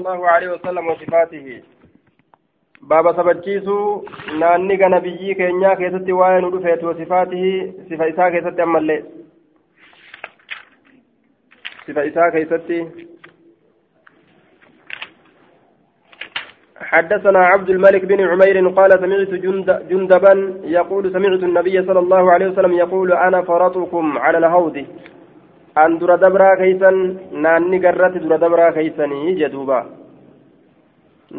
الله عليه وسلم وصفاته. بابا سبجيسو ناني نبيي كينيا كيستي وين ودفيت وصفاته صفة إساء كيستي أما اللي صفة إساء كيستي. حدثنا عبد الملك بن عمير قال سمعت جند جندبا يقول سمعت النبي صلى الله عليه وسلم يقول أنا فرطكم على الهود an dura dabraa keeysan naanni garratti dura dabraa keeysanii jedhuuba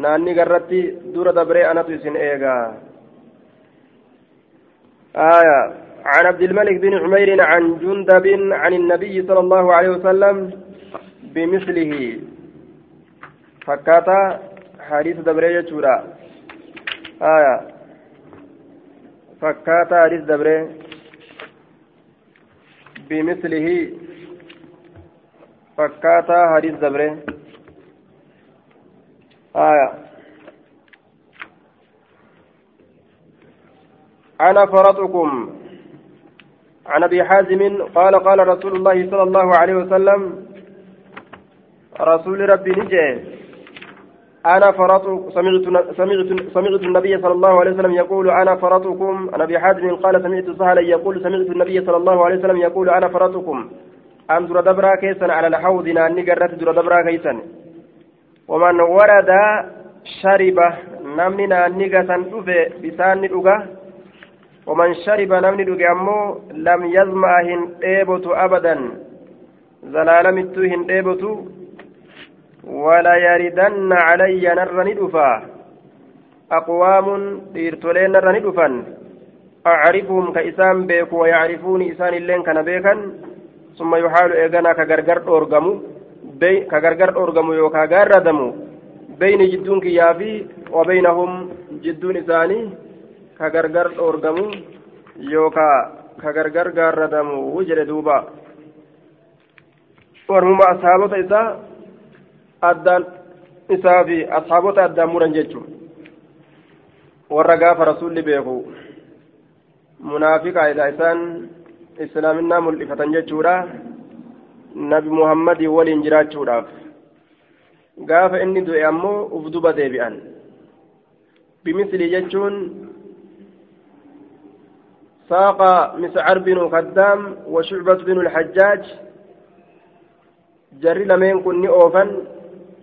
naanni garratti dura dabree anatu isin eegaa آية عن عبد الملك بن عمير عن جندب عن النبي صلى الله عليه وسلم بمثله فكاتا حديث دبرية شورا آية فكاتا حديث دبرية بمثله فكاتا حديث دبره آية. أنا فرطكم. عن أبي حازم قال قال رسول الله صلى الله عليه وسلم رسول ربي نجي. أنا فرط سمعت سمعت سمعت النبي صلى الله عليه وسلم يقول أنا فرطكم. عن أبي حازم قال سمعت سهلا يقول سمعت النبي صلى الله عليه وسلم يقول أنا فرطكم. أم در دبرا كيسن على الحوض ناني قرت در دبرا كيسن. ومن ورد شرب نمني ناني قسن دفه بسان دقه ومن شرب نمني دقه أمو لم يزمع هن إيبت أبدا. زلالمت هن إيبت ولا يردن علي نرني دفا أقوام إرتولين نرني دفا أعرفهم كإسان بيك ويعرفوني إسان اللين كان بيكا ثم يحال إيغانا كغرغر أورغمو بي كغرغر أورغمو يوكا غاردمو بين جدون كيافي وبينهم جدون إساني كغرغر أورغمو يوكا كغرغر غاردمو وجر دوبا. ورمما أصحابة إسا أدان isaa fi asxaabota addaan muran jechuun warra gaafa rasuulli beeku munaafiqaa isaan islaaminaa mul'ifatan jechuudha nabi muhammadii waliin jiraachuudhaaf gaafa inni du'e ammoo uf duba deebi'an bimislii jechuun ساق مسعر بن خدام وشعبة بن الحجاج جري لمن كن نئوفا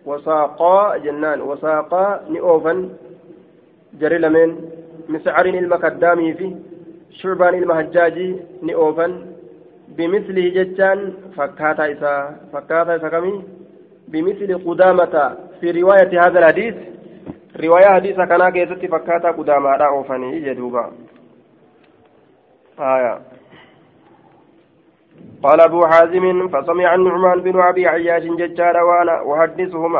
وساقا جنان وساقا نئوفا جري لمن مسعر المكدامي فيه شعبان المهجاجي نئوفا بمثله جتان فكاتا إسا فكاتا إسا كمي بمثل قدامة في رواية هذا الحديث رواية حديث كان كيست فكاتا قدامة لا أوفني جدوبا آية قال أبو حازم فسمع النعمان بن أبي عياش ججار وأنا أحدثهم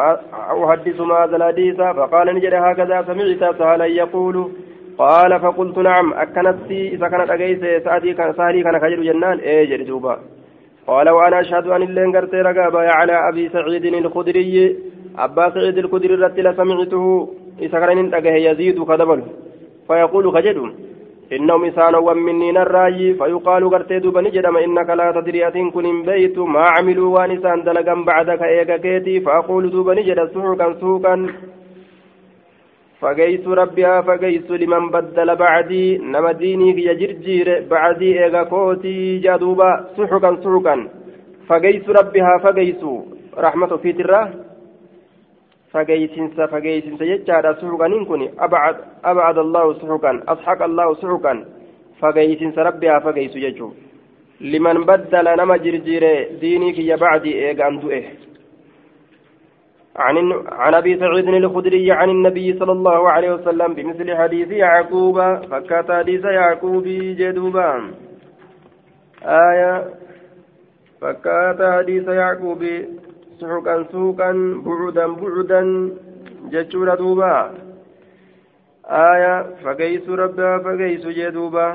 أحدثهم هذا الحديث فقال نجد هكذا سمعت سهلا يقول قال فقلت نعم. أكنت إذا كانت أجيس سأدي كان سهلي كان خجل جنان. إيه جرجوبا قال وأنا أشهد أن اللين قرتي رقابا على أبي سعيد الخدري. أبا سعيد الخدري رتل سمعته. إذا كان يزيد كدبل. فيقول خجل إنهم إسانوا مني الراي فيقال قرتي دوبا نجدم إنك لا تدري أتن كن بيت. ما عملوا وأنسان دلقا بعدك إيقا كيتي. فأقول دوبا نجد سوقا سوقا. فقيس ربها فقيس لمن بدل بعدي نما ديني في جرجير بعدي إيغا كوتي جادوبا سحقا سحقا. فقيس ربها فقيس رحمة في تراه فقيسنس فقيسنس يجعل سحقا إن أبعد أبعد الله سحقا. أسحق الله سحقا. فقيسنس ربها فقيس يجو. لمن بدل نما جرجير ديني في بعدي إيغا أندوئه. عن عن أبي سعيد الخدري عن النبي صلى الله عليه وسلم بمثل حديث يعقوب فكات حديث يعقوب جدوبا. آية فكات حديث يعقوب سحقا سوقا بعدا بعدا جتشورا دوبا. آية فقيس ربها فقيس جدوبا.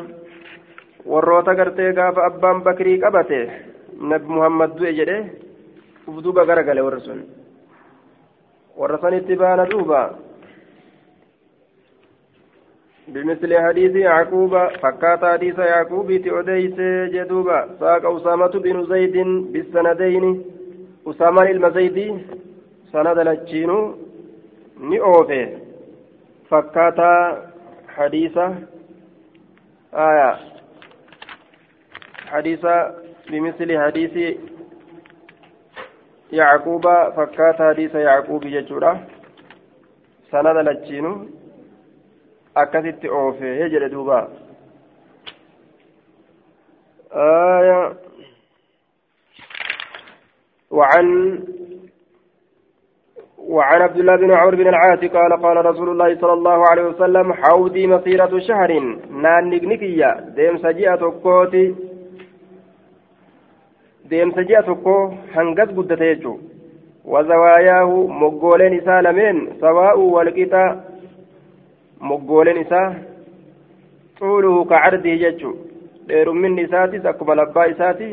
warroota gartee gaafa abbaan bakrii qabate nabi muhammad du'e jedhe uf ورثني بان دوبا. بمثل حديث يعقوب فكات حديث يعقوب تؤديس جدوبا. ساق أسامة بن زيد بالسندين. أسامة المزيدي sanada lachiinuu ni oofe fakkaataa hadiisa aya hadiisa bimisli yacquuba fakkaata hadiisa yacquubi jechuudha. Sanada lachiinuu akkasitti oofe jedhe duuba. آية وعن وعن عبد الله بن عمرو بن العاص قال قال رسول الله صلى الله عليه وسلم حوضي مسيرة شهر نان نكنكية ديم سجيئة كوتي ديم سجيئة كو هنقذ قدتيجو وزواياه مقولين سالمين سواء والقطا مقولين سا طوله كعرضه ججو dheerumminni isaatis akkuma labbaa isaati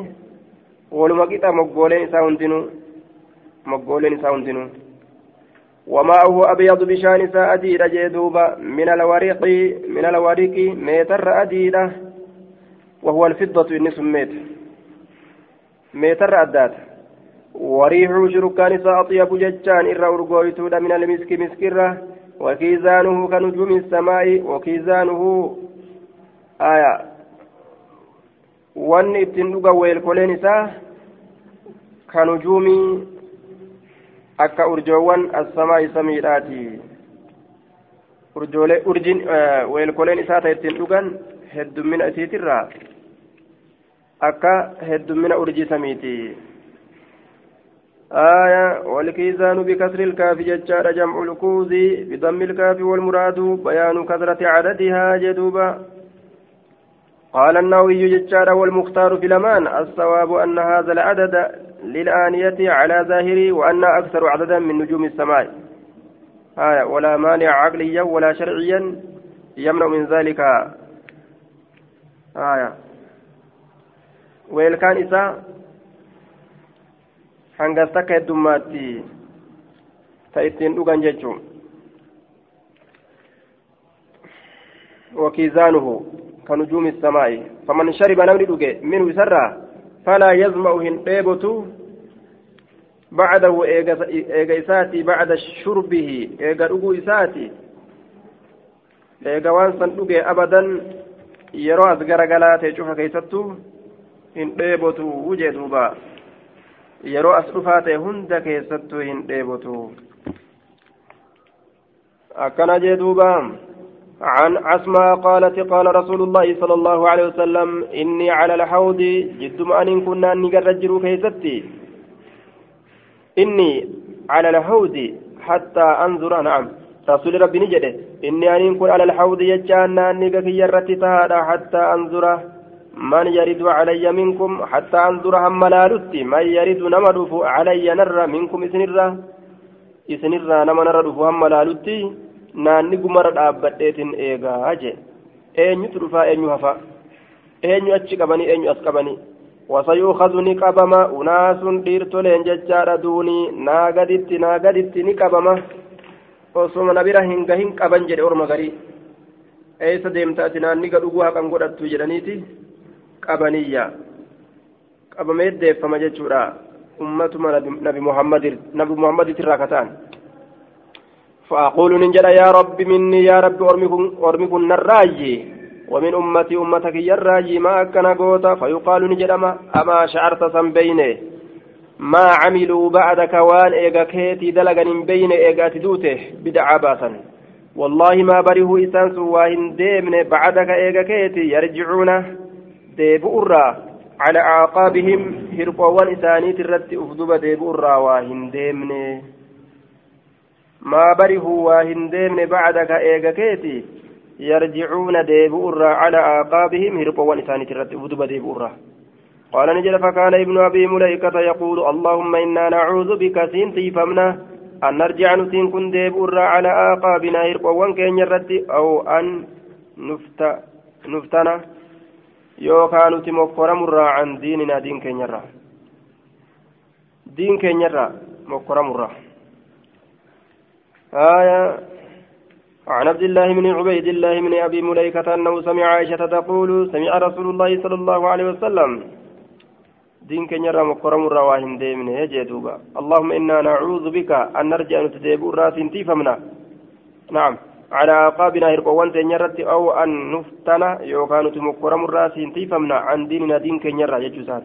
waluma qixa moggooleen isaa hundinuu moggooleen isaa hundinuu. وماءه أبيض بشان سأديد جدوبا من الورق من الورق ميتر أديدة وهو الفضة ميتر أدات وريح شركان أطيب ججان إر أرغويتود من المسك مسكرة وكيزانه كنجوم السماء وكيزانه آية weelkoleen isaa kan hujuumii akka urjoowwan assamaa isa miidhaati urjin weelkoleen isaa ta ittiin dhugan heddummina isiitirraa akka heddummina urjii samiiti آية والكيزان بكسر الكاف ججار جمع الكوز بضم الكاف والمراد بيان كثرة عددها جدوبا قال النووي ججار والمختار في الأمان الصواب أن هذا العدد للآنية على ظاهره وأن أكثر عددا من نجوم السماء آية ولا مانع عقليا ولا شرعيا يمنع من ذلك آية ويلكان takka heddummaatti ta ittiin dhugan jechuun. Wakiizaanuhu كنجوم السماء فمن شرب نمني دوغي منه سرا فلا يظمأ هنديبتو بعده إيغا إساتي بعد شربه إيغا دوغو إساتي إيغا وانسان دوغي أبدا as garagalee ta'e cufa keessattuu hin dheebotu wujee duuba yeroo as dhufaa ta'e hunda keessattuu hin dheebotu akkana jee duuba عن عسماء قالت قال رسول الله صلى الله عليه وسلم إني على الحوض جد ما أن كنا نجرجر كيستي إني على الحوض حتى أنظر نعم رسول ربي نجده إني أن كن على الحوض يجانا نجك يرتي تهادا حتى أنظر من يرد علي منكم حتى أنظر هم ملالتي من يرد نمدف علي نر منكم إسنرا إسنرا نمنر هم ملالتي naanni gumara dhaabbadheetiin eegaa jee eenyutu dhufaa eenyu hafa eenyu achi qabanii eenyu as qabanii wasayuukazu ni qabama unaasun dhiirtoleen jechaadha duunii naa gaditti naa gaditti ni qabama osoma na bira hinga hin qaban jedhe orma garii eessa deemta ati naanni gadhuguu qabaniyya qabamee deeffama jechuudha ummatuma nabi muhammaditirraa kataan فأقول ننجل يا رب مني يا رب أرمكن الراجي ومن أمتي أمتك يا الراجي ما أكن قوتا فيقال نجل أما شعرت سن بيني ما عملوا بعدك وان إيغا كيتي دلغا بين إيغا تدوته بدعا باسا والله ما بره إسان سواهن ديمن بعدك إيغا كيتي يرجعون ديبؤرا على أعقابهم هرقوان إساني ترت أفدب ديبؤرا واهن ديمن ما بره واهندين بعدك إيغا كيتي يرجعون ديبؤرا على أعقابهم هربوا ونسان ترد ودب ديبؤرا قال نجل فكان ابن أبي مليكة يقول اللهم إنا نعوذ بك سنتي فمنا أن نرجع نسين كن ديبؤرا على أعقابنا هربوا وانكين يرد أو أن نفت نفتنا يوكا نتي مكرمرا عن ديننا دين كينيرا دين كينيرا مكرمرا آية عن عبد الله بن عبيد الله بن أبي مليكة أنه سمع عائشة تقول سمع رسول الله صلى الله عليه وسلم دين كنيرا مكرم الرواهن ديمن يجدوبا اللهم إنا نعوذ بك أن نرجع نتديب الراس تيفمنا نعم على عقابنا هرقوان تنيرت أو أن نفتنا يوكان تمكرم الرأس تيفمنا عن ديننا دين كنيرا يجوزات.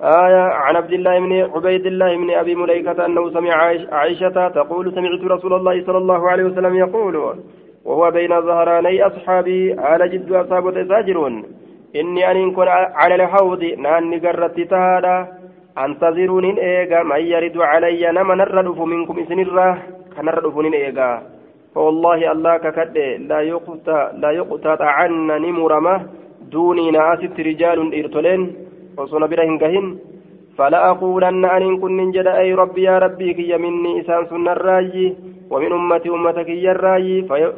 آية عن عبد الله بن عبيد الله بن أبي مليكة أنه سمع عائشة تقول سمعت رسول الله صلى الله عليه وسلم يقول وهو بين ظهراني أصحابي على جد أصحابه ساجرون inni aniin kun cala lhawdi naanni garratti tahaadha antaziruun hin eega man yaridu calayya nama narra dhufu minkum isinirra kanarra dhufu nin eega فوالله الله ككد لا يقطع لا يقطع عنا نمرمة دوني ناست رجال إرتلين وصنا برهن كهن فلا أقولن أن كن ننجد أي ربي يا ربي كي مني إسان سن الراجي ومن أمتي أمتك يراي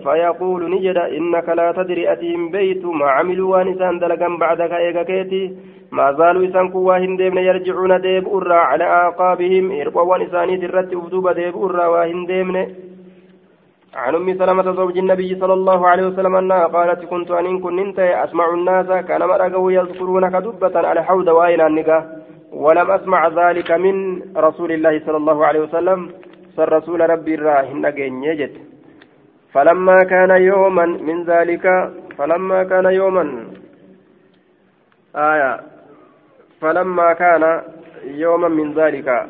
فيقول نجد إنك لا تدري أتيم بيت ما عملوا ونسان دلقا بعدك إيقاكيتي ما زالوا إسان كواهن ديمن يرجعون ديب أرى على أعقابهم إرقوا ونساني ترت أفدوب ديب أرى واهن ديمن عن أم سلمة زوج النبي صلى الله عليه وسلم أنها قالت كنت أن كنت أسمع الناس كان مرقوا يذكرون كدبة على حوض وأين النقاه ولم أسمع ذلك من رسول الله صلى الله عليه وسلم. صار رسول ربي الراهن يجد. فلما كان يوما من ذلك فلما كان يوما آية فلما كان يوما من ذلك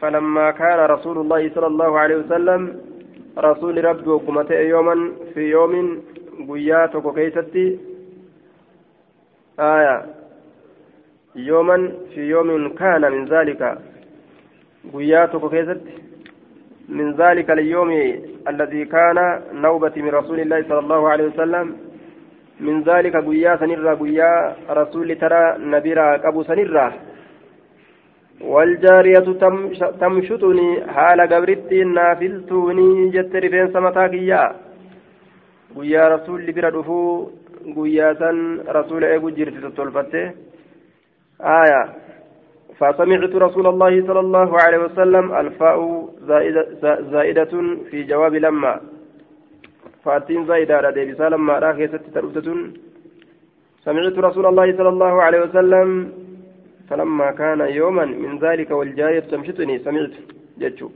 فلما كان رسول الله صلى الله عليه وسلم رسول ربي وقمت يوما في يوم قياتك كيستي. آية. يوما في يوم كان من ذلك قياتك كيستي. من ذلك اليوم الذي كان نوبة من رسول الله صلى الله عليه وسلم. من ذلك قيا سنرى قيا رسول ترى نبيرا أبو سنرى. والجارية تمشطني حال قبرتي نافلتوني جت رفين سمتاكيا. قيا رسول لبرا دفو قيا سن رسول إيقو جرت تطلفته آية. فسمعت رسول الله صلى الله عليه وسلم ألفاء زائدة, زائدة في جواب لما. فاتين زائدة ديبسا لما راكي ست سمعت رسول الله صلى الله عليه وسلم فلما كان يوما من ذلك والجارية تمشطني سمعت جتشو.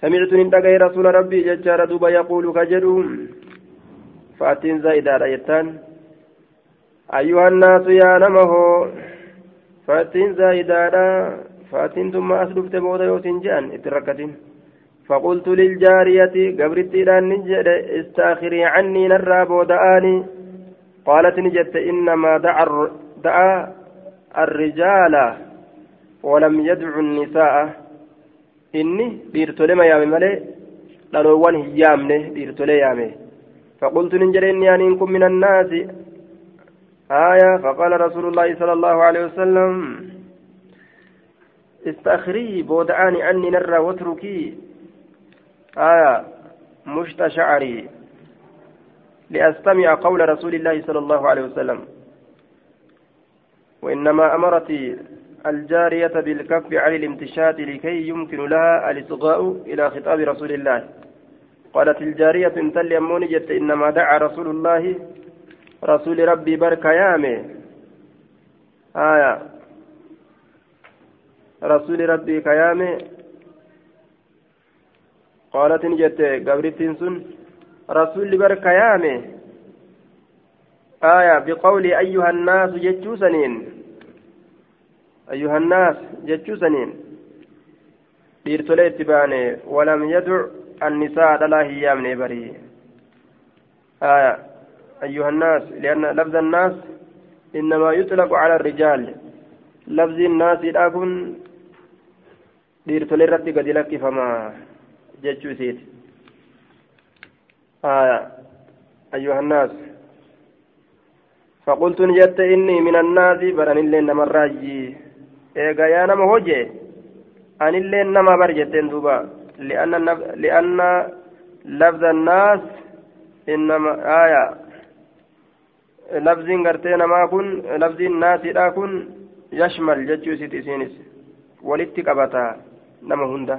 سمعت نندقى رسول ربي ججار دوبا يقول كجدو. فأتين زائدة يتان أيها الناس يا نمه. فأتين زايدادا فأتين ثم أسلفت بودا يوتين جان اتركتين فقلت للجارية قبرت إلى نجد استأخري عني نرى بودآني قالت نجدت إنما دعا دعا الرجال ولم يدع النساء. إني ديرتولي ما يامي ملي لالوان هيامني ديرتولي يامي. فقلت نجد إني أنكم من الناس. آية فقال رسول الله صلى الله عليه وسلم استأخري بودعاني عني نرى واتركي. آية مشت شعري. لأستمع قول رسول الله صلى الله عليه وسلم. وإنما أمرت الجارية بالكف عن الامتشات لكي يمكن لها الإصغاء إلى خطاب رسول الله. قالت الجارية تل أموني جت إنما دعا رسول الله رسول ربي بركة يامي. آية. رسول ربي كيامي. قالت نجت قبرتين سن رسول بركة يامي. آية. بقول أيها الناس جتشو سنين أيها الناس جتشو سنين dhiirtolee itti baane walam yadu annisaa dhalaa barii aya أيها الناس لأن لفظ الناس إنما يطلق على الرجال. لفظ الناس ديرت للرد قد لك فما جتشو سيت آه أيها الناس فقلت نجت إني من الناس برن اللي نما يا نما هجي أن اللي نما برجتين دوبا لأن لأن لفظ الناس إنما آية lafziin gartee namaa kun lafziin naasiidha kun yashmal jechuu isiiti isiinis walitti qabata nama hunda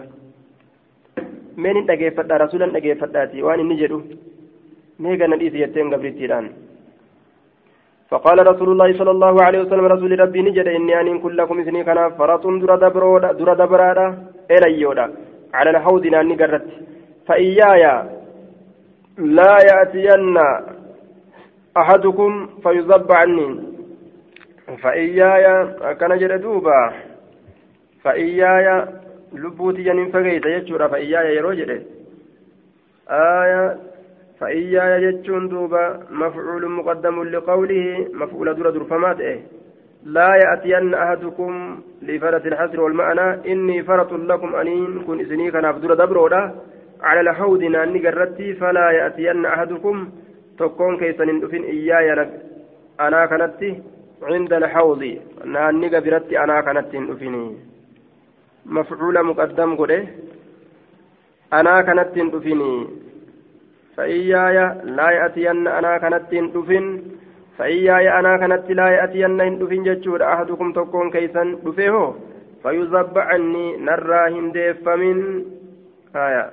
mee nin dhageeffadha rasuulan dhageeffadhaati waan inni jedhu mee gana dhiisi jetteen gabrittiidhaan فقال رسول الله صلى الله عليه وسلم رسول ربي نجد إني أن كن لكم إثني كان فرط در دبرودا در دبرادا إليودا. على الحوض ناني قرت فإياي لا يأتين أحدكم فيذب عني. فإياي كان جد دوبا. فإياي لبوتي جنين فقيت يجورا. فإياي يروجد. آية فإياي جتشون دوبا مفعول مقدم لقوله مفعول در در فمات إيه. لا يأتين أحدكم لفرة الحسر والمعنى إني فرط لكم أنين كن إذني كان أفدر دبرودا على الحوض ناني قرتي فلا يأتين أحدكم تكون كيسن إن إياي أنا كانت عند الحوض. ناني قبرتي أنا كانت إن مفعول مقدم قده. أنا كانت إن فإياي لا يأتين أنا كانت دفن. فإياي أنا كانت لا يأتين إن دفن جتشور أحدكم تكون كيسا دفيه فيذب عني نرى هنديف من آية.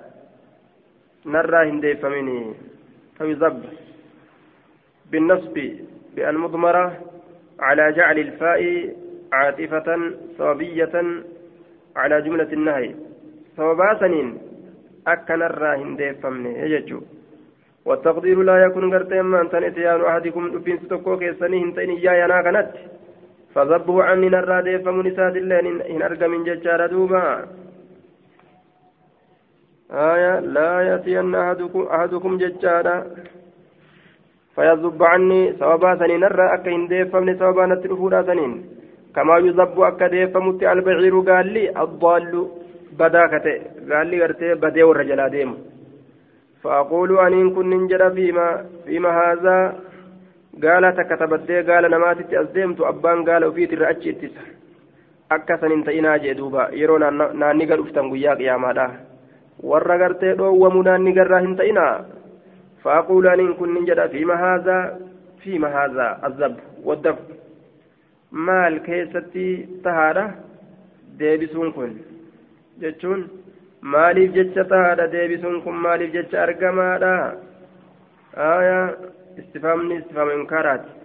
نرى هنديف مني فيذب بالنصب بالمضمرة على جعل الفاء عاطفة صوابية على جملة النهي. صوابا سنين أكن الراهن ديفمني يجتشو. والتقدير لا يكون غرتي ما أنت نتيان أحدكم دفين ستوكو كيسني هنتين إيايا أنا كانت فذبه عني نرى ديفم نساد الله إن أرقى من ججار دوبا. آية لا يأتين أحدكم, أحدكم ججارا. فيذب عني سوابا سنين نرى أكا إن ديفم سوابا نتلفورا سنين كما يذب أكا ديفم البعير قال لي الضال بداكته قال لي غرتي بدي ورجلا ديمو فأقول أن كن ننجر فيما فيما هذا قال تكتبتي قال نماتت أزدمت أبان قال وفيت الرأتش اتسا أكسن انتئنا جدوبا يرون ناني قد أفتن قياك يا مادا dhoowwamuudhaan ni garraa hin ta'ina فأقول أن كن ننجد فيما هذا فيما هذا الذب والدب. maal keessatti tahaadha deebisuun kun jechuun maaliif jecha tahaadha? Deebisuun kun maaliif jecha argamaadha? Aya istifaamni istifaama inkaaraati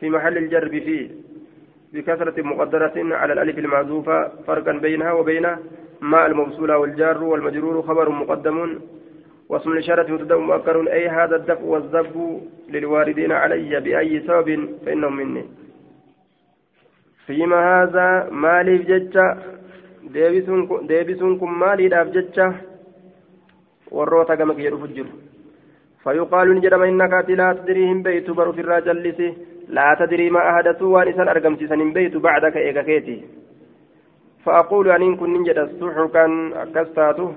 في محل الجر فيه بكثرة مقدرة على الألف المعزوفة فرقا بينها وبين ما الموصولة والجار والمجرور خبر مقدم واسم الإشارة مبتدأ مؤكر أي هذا الدفع والذب للواردين علي بأي سبب فإنهم مني فيما هذا مالي ججة deebisuun kun maaliidhaaf jecha warroota gama kiyya dhufu jiru فيقال نجرم إنك أتي لا تدري هم بيت برو في الراجل لا تدري ما أحدثوا وان إسان أرقم سيسان بيت بعدك إيقا كيتي فأقول أن كن نجد سحقا أكستاته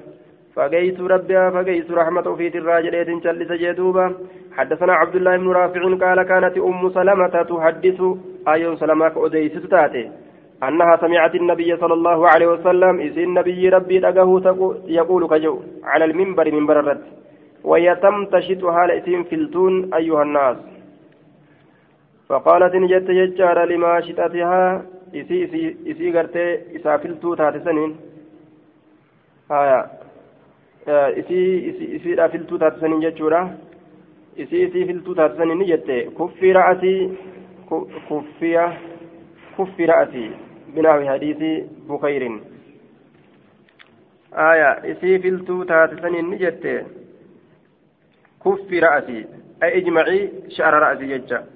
فقيت ربها فقيت رحمة في الراجل إذن جلس جدوبا حدثنا عبد الله بن رافع قال كانت أم سلمة تحدث أي سلمة أديس تاتي أنها سمعت النبي صلى الله عليه وسلم إذ النبي ربي أجاه يقول كجو على المنبر من بررت وهي تمتشط حال إسم فلتون أيها الناس. فقالت نجت يجار لما شتاتها إسي إسي إسي قرتي إسا فلتو تاتسنين آية. إسي إسي إسي لا فلتو تاتسنين جتشورا إسي إسي فلتو تاتسنين جتة كفي رأسي كفي كفي رأسي بنحو حديث بخير آية إسي فلتو تاتسن نجت كف رأسي أي اجمعي شعر رأسي يجا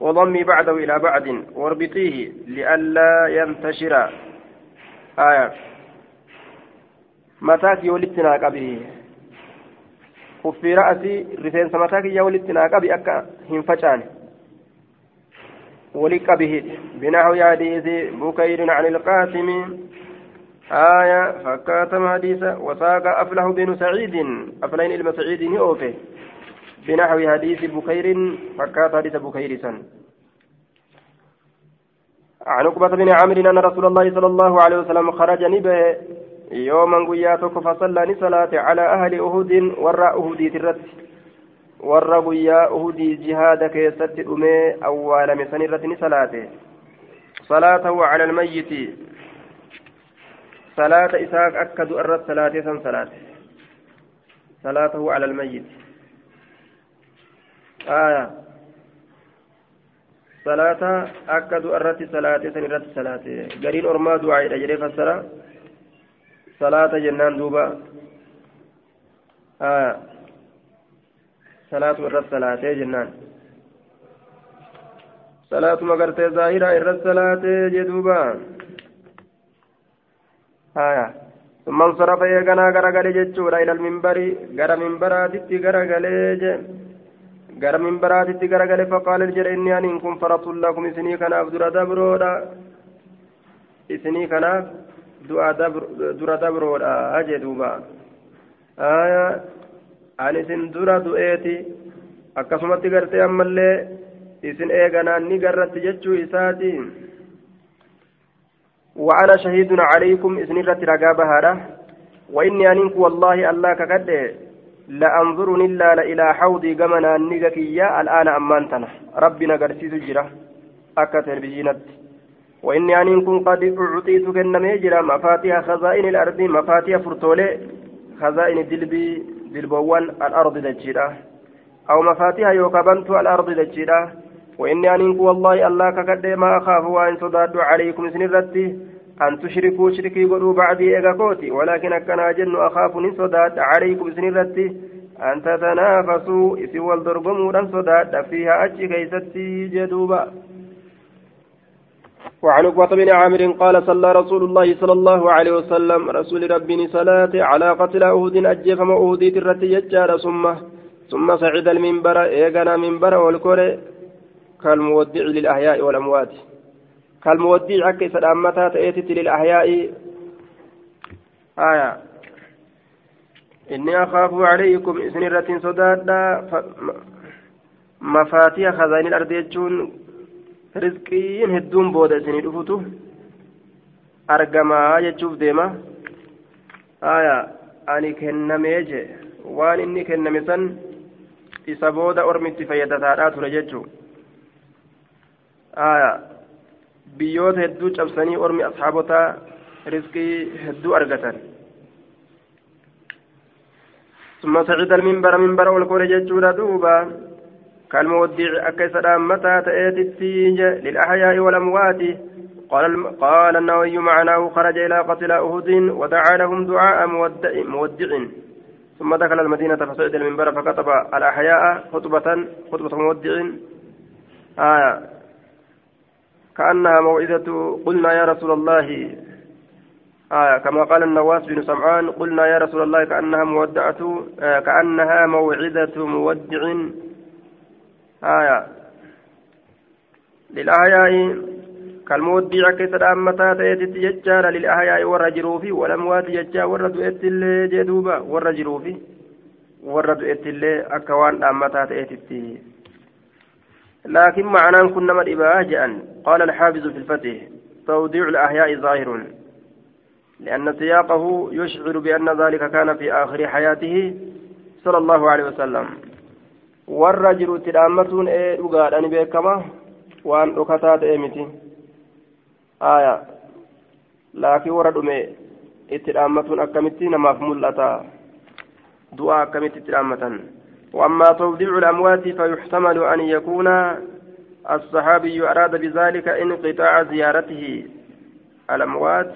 وضمي بعده إلى بعد واربطيه لئلا ينتشر آية متاك يولتنا قبي كف رأسي رفين سمتاك يولتنا قبي أكا هنفشان ولك به بنحو حديث بكير عن القاسم. آية فكاتم حديث وساق أفله بن سعيد. أفلين إلما سعيد نؤفه بنحو حديث بكير فكات حديث بكير سن. عن عقبة بن عامر أن رسول الله صلى الله عليه وسلم خرج نبه يوما قياتك فصلى صلاة على أهل أهود وراء أهودي ترت. Warra guyyaa uhudii jihaada keessatti dhumee awwaalame san irratti ni salaate salaatahu cala almayyiti salaata isaa akka du'a irratti salaatee san salaate salaatahu cala almayyiti aya صلاة أكد أرت صلاة سنرت صلاة قرين أرما دعاء أجري فسر صلاة جنان دوبا آه صلاة أرت صلاة جنان صلاة مقرت ظاهرة أرت صلاة جدوبا آه ثم انصرف يغنى غرغل جچورا إلى المنبر غر منبراتي غرغل غر منبراتي غرغل فقال الجر إني أن كن فرط لكم إسني كان أبدر دبرودا إسني كان دعاء در دبرودا أجدوبا آية أن إسن در دؤيتي akkasumatti gartee ammallee isin eeganaan ni garratti jechuu isaatiin وأنا شهيد عليكم إذن رت رقابها وإني أنك والله الله كقد لأنظر إلا إلى حوضي قمنا النقكية الآن أمانتنا ربنا قرسيس جرة أكا تلفزيونات وإني أنكم قد أعطيت كنما يجرى مفاتيح خزائن الأرض مفاتيح فرتولي خزائن الدلبي دلبوان الأرض دجيرة. أو مفاتيح يوكبنت الأرض دجيرة. وإني أنك والله الله كقد ما أخاف وأن صداد عليكم سنرتي أن تشركوا شركي قلوا بعدي إيقاكوتي ولكن أكنا جن أخاف صداد عليكم سنرتي أن تتنافسوا إسي والدرقموا أن صداد. فيها أجي كيستي جدوبا. وعن عقبة بن عامر قال صلى رسول الله صلى الله عليه وسلم رسول ربي صلاة على قتل أهود أجف ما أهودي ترتي يجار ثم ثم صعد المنبر إيقنا منبر والكوري كالمودع للأحياء والأموات. كالمودع أكي سلامتا تأتي للأحياء؟ آية. إني أخاف عليكم إسن الرتين صدادا مفاتيح خزائن الأرض يجون رزقين هدون بودا إسني دفتو أرقما يجوف ديما آية أني كنمي جي waan inni kenname san isa booda ormitti fayyadataadhaa ture jechuudha biyyoota hedduu cabsanii ormi asxaabotaa rizqii hedduu argatan ثم صعد المنبر منبر والكون ججودا دوبا كالمودع أكيس متى تأتي للأحياء والأموات. قال قال النووي معناه خرج إلى قتل أهد ودعا لهم دعاء مودع, مودع. ثم دخل المدينة فصعد المنبر فكتب الأحياء خطبة خطبة مودع. آية. كأنها موعظة قلنا يا رسول الله. آه كما قال النواس بن سمعان قلنا يا رسول الله كأنها مودعة آه كأنها موعظة مودع. آية. للأحياء كالمودع كيسد أمتا تأتي يجار للأحياء والرجروف والأموات يجار ورد إتل جدوبا والرجروف ورد إتل أكوان أمتا تأتي لكن معناه كنا مرئبا جأن قال الحافظ في الفتح توضيع الأحياء ظاهر. لأن سياقه يشعر بأن ذلك كان في آخر حياته صلى الله عليه وسلم. والرجل تلامتون إيه وقال أني بكما وأن أكتات إيمتي آية لكن وردمي اتلامتون أكمتي نماف ملأتا دعاء أكمتي تلامة وأما توضيع الأموات فيحتمل أن يكون الصحابي أراد بذلك انقطاع زيارته الأموات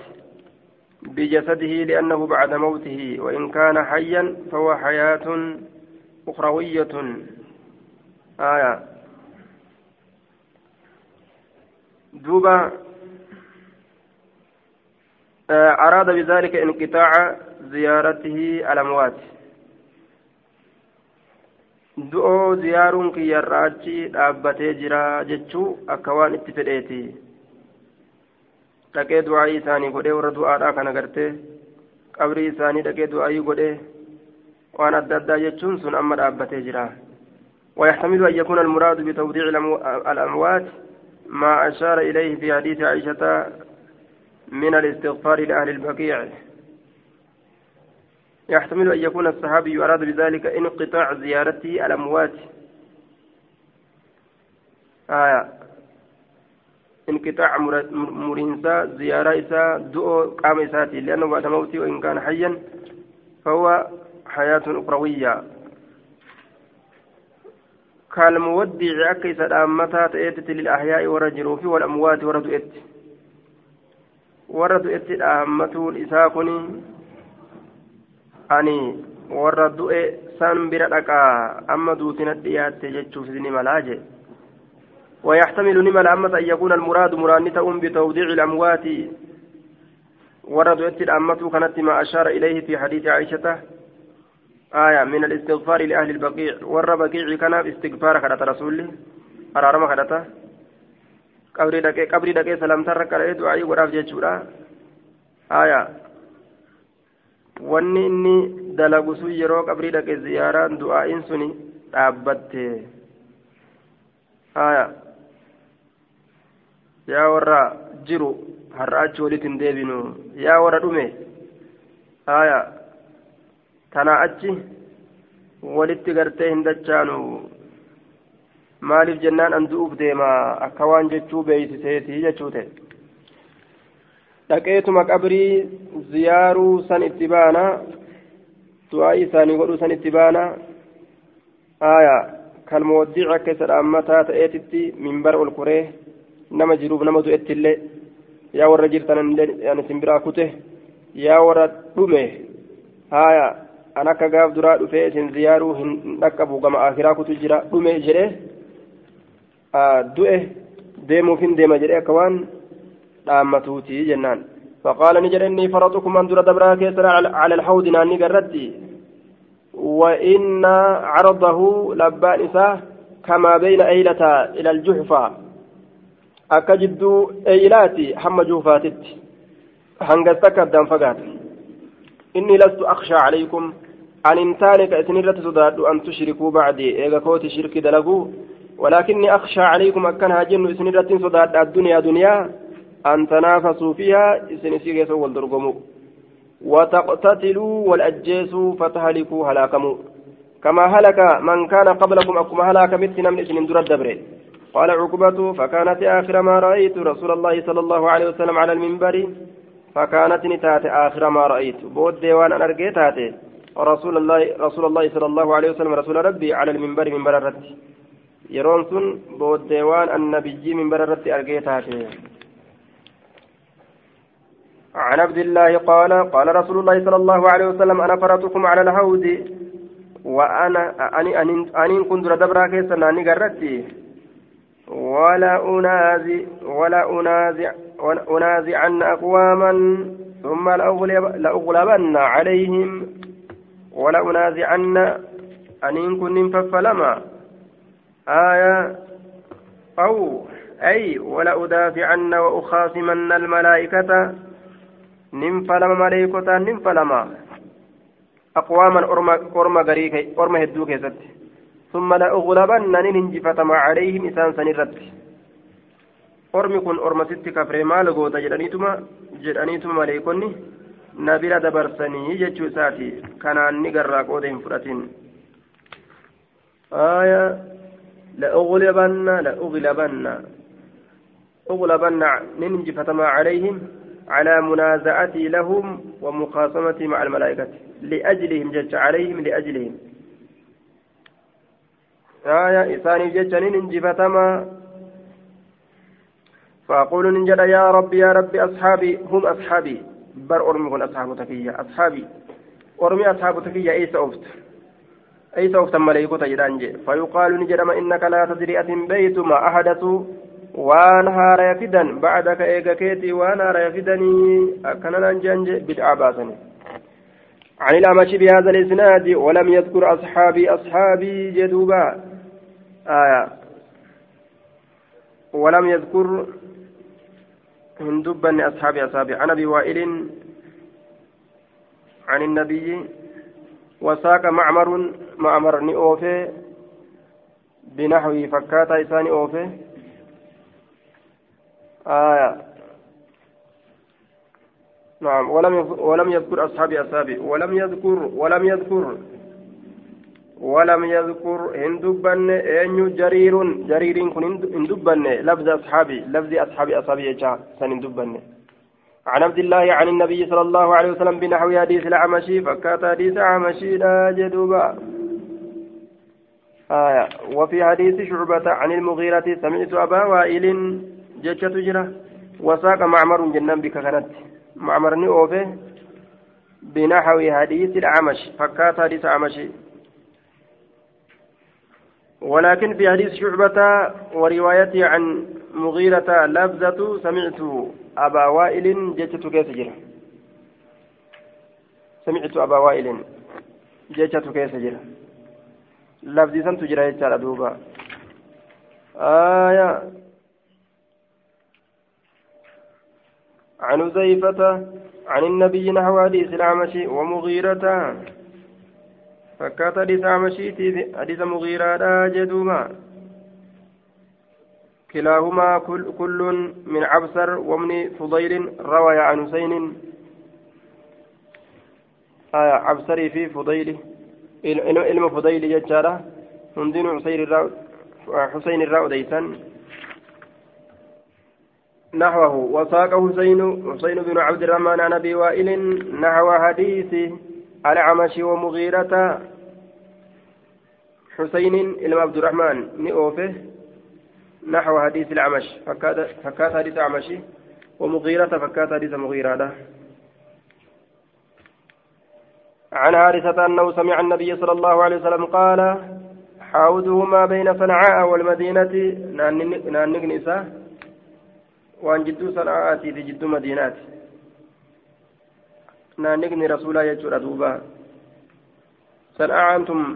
بجسده لأنه بعد موته وإن كان حيا فهو حياة أخروية آية دوبا آه، أراد بذلك انقطاع زيارته الأموات du'oo ziyaaruun kiyyarraa achi dhaabbatee jira jechuu akka waan itti fedheeti dhaqee du'aayii isaanii godhee warra du'aadhaa kana gartee qabrii isaanii dhaqee du'aayii godhee waan adda addaa jechuun sun amma dhaabbatee jira ويحتمل أن يكون المراد بتوضيع الأموات ما أشار إليه في حديث عائشة من الاستغفار لأهل البقيع. يحتمل أن يكون الصحابي أراد بذلك انقطاع زيارته الأموات. آية. انقطاع مرينسا زيارة إساء دؤو قام إساتي. لأنه بعد موته وإن كان حيا فهو حياة أخروية. كالمودع أكيس الأمتا تأتي للأحياء ورجلوا في والأموات وردوا إت. وردوا إت الأمتون إساكني أني وردوا san bira dhaqaa amma duutina dhiyaatte jechuuf ni malaaje ويحتمل نمل أمة أن يكون المراد مرانتهم بتوضيع الأموات. ورد الأمة كانت ما أشار إليه في حديث عائشة. آية من الاستغفار لأهل البقيع ور بقيع كان استغفار كانت رسول أرارما كانت قبري دكي قبري دكي سلام ترك دعائي وراف جيشورا آية sun yeroo qabrii dhaqe ziyaaraan du'aa'iin suni dhaabbatte haya yaa warra jiru har'a achi walitti hin deebinu yaa warra dhume haya tanaa achi walitti gartee hin dachaanu maaliif jennaan an du'uuf deema akka waan jechuu beeysiseeti jechuu ta'e dhaqeetuma qabrii ziyaaruu san itti baana du'aa isaanii godhuu san itti baana aya kalmooddiic akka isa dhaammataa ta'eetitti minbara ol koree nama jiruuf nama du'etti illee yaa warra jirtan isin biraa kute yaa warra dhume haya an akka gaaf duraa dhufee isin ziyaaruu hin dhaqqabu gama akiraa kutu jira. Dhume jedhe du'e deemuuf hin deema jedhe akka waan dhaammatuuti jennaan. فقال نجر إني فرطكم أن در دبرا كيسر على الحوض ناني قردي وإن عرضه لبان إساه كما بين أيلة إلى الجحفة أكجد أيلاتي حم جوفاتت هنغستك الدم فقات إني لست أخشى عليكم أن إنتانك إسنرة صداد أن تشركوا بعدي. إيغا كوتي شرك دلقوا ولكني أخشى عليكم أكنها جن إسنرة صداد الدنيا دنيا أن تنافسوا فيها إسنسيغيس والدرقموا وتقتتلوا والأجيسوا فتهلكوا هلاكموا كما هلك من كان قبلكم أكما هلاك مثل من إسن در الدبر قال عقبة فكانت آخر ما رأيت رسول الله صلى الله عليه وسلم على المنبر. فكانت نتات آخر ما رأيت. بود ديوان أن أرقيتات رسول الله رسول الله صلى الله عليه وسلم رسول ربي على المنبر منبر الرد. يرون سن بود ديوان النبي منبر الرد أرقيتات عن عبد الله قال قال رسول الله صلى الله عليه وسلم أنا فرطكم على الحوض وأنا أني أني أني كنت دبرا كيسا ناني قرتي ولا أنازع ولا أنازع أنازعن أقواما ثم لأغلبن عليهم. ولا أنازعن أن كن ففلما آية أو أي ولا أدافعن وأخاصمن الملائكة. ننفلم ملائكة ننفلم أقواما أرمى غريك أرمى هدو كيست ثم لأغلبن ننجفتم عليهم إسان سنرت أرمي كن أرمى ست كفر مال غوتا جدانيتما جدانيتما ملائكوني نبيل دبرسني جتشو ساتي كان نقرى قودهم فراتين آية لأغلبن لأغلبن أغلبن ننجفتم عليهم على منازعتي لهم ومخاصمتي مع الملائكة لأجلهم جج عليهم لأجلهم آية إساني ججنين انجفتما فأقول ننجد يا رب يا رب أصحابي هم أصحابي بر أرمي أصحاب تكية أصحابي أرمي أصحاب تكية أيس أفت أيس أفت ملائكة جدانجي فيقال نجرم إنك لا تدري أتم بيت ما أحدثوا waan haaraya fidan bacdaka eega keetii waan haaraya fidanii akkananaan jeanje bid'aa baasani عن الأمش بهذا الإسناد ولم يذكر أصحابي أصحابي جدوبا آية ولم يذكر هندبا أصحابي أصحابي. عن أبي وائل عن النبي وساق معمر معمر نئوفي بنحو فكاتا إساني أوفي. آية. نعم. ولم ولم يذكر أصحاب أصحابه ولم يذكر ولم يذكر. ولم يذكر هندبن أن جرير جرير كن هندبن لفظ أصحابي لفظ أصحاب أصحابي يجا سنندبن عن عبد الله عن النبي صلى الله عليه وسلم بنحو حديث الأعمشي فكات حديث أعمشي لا جدوبا آية. وفي حديث شعبة عن المغيرة سمعت أبا وائل جتة تجرى وساق معمر جنان بك كانت معمرني أوفي بنحو حديث الأعمش فكات حديث أعمش ولكن في حديث شعبة وروايته عن مغيرة لفظة سمعت أبا وائل جتة كيف جرى سمعت أبا وائل جتة كيف جرى لفظي سنت جرى يجعل دوبا. آية. عن زيفة عن النبي نحو حديث الأعمش ومغيرة. حديث أعمشيتي حديث مغيرة جدوما كلاهما كل, كل من عبسر ومن فضيل روى عن حسين آية عبسري في فضيل علم فضيل ججارة هندين حسين الراء ديسان نحوه وساق حسين حسين بن عبد الرحمن عن ابي وائل نحو حديث الأعمش ومغيرة. حسين إلى عبد الرحمن نئوفه. نحو حديث الأعمش فكات حديث الأعمش ومغيرة فكات حديث مغيرة. عن حارثة أنه سمع النبي صلى الله عليه وسلم قال حوضه ما بين صنعاء والمدينة. نان نساء. وأن جدو صنعاء في جدو مدينات. يجور دوبا صنعاء أنتم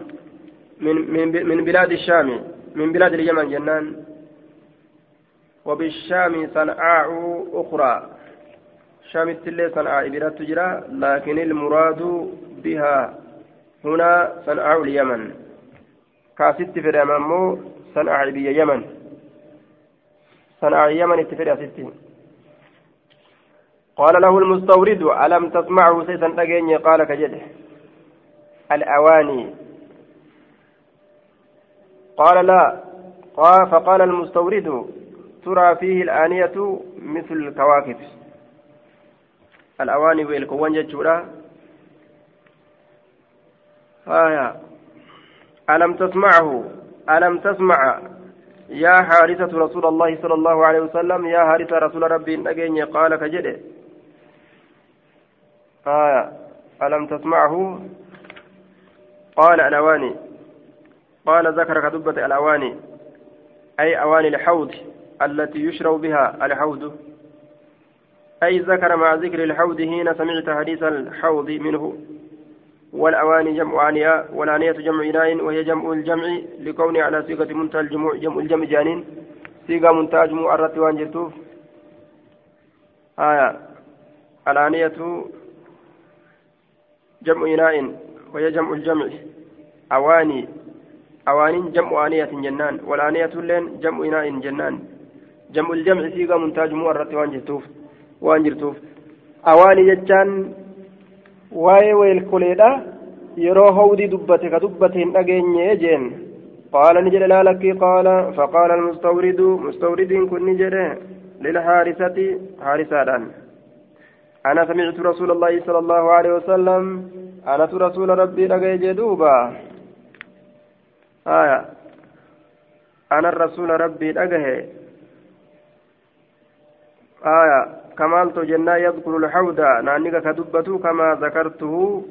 من من من بلاد الشام من بلاد اليمن جنان. وبالشام صنعاء أخرى. شام التلي صنعاء بلاد تجرى لكن المراد بها هنا صنعاء اليمن. كاست في اليمن صنعاء اليمن صنعاء اليمن اتفر ستين قال له المستورد ألم تسمعه سيسا قال كجده. الأواني. قال لا. قال فقال المستورد ترى فيه الآنية مثل الكواكب. الأواني والكوان جتشورا. آية. ألم تسمعه؟ ألم تسمع؟ يا حارثة رسول الله صلى الله عليه وسلم يا حارثة رسول ربي نجيني قال كجده. آية ألم تسمعه؟ قال الأواني. قال ذكر كدبة الأواني. أي أواني الحوض التي يشرب بها الحوض. أي ذكر مع ذكر الحوض حين سمعت حديث الحوض منه. والأواني جمع آنية والآنية جمع إناء وهي جمع الجمع لكون على صيغة منتهى الجموع جمع الجمع جانين. صيغة منتهى جموع الرت وانجرتوف آية. الآنية جمع إناء وهي جمع الجمع. أواني أوان جمع آنية جنان والآنية لين جمع إناء جنان. جمع الجمع سيغا منتاج مؤرة وانجرتوف وانجرتوف أواني جتان واي ويلكوليدا يرو هودي دبته كدبته نغيني جين. قال نجد لا لك قال فقال المستورد مستورد كن نجد للحارثة حارثة أنا سمعت رسول الله صلى الله عليه وسلم أنا رسول ربي لقي جدوبا آية. أنا الرسول ربي أجه آية. كمالت جنة يذكر الحوض. نانيك كدبته كما ذكرته.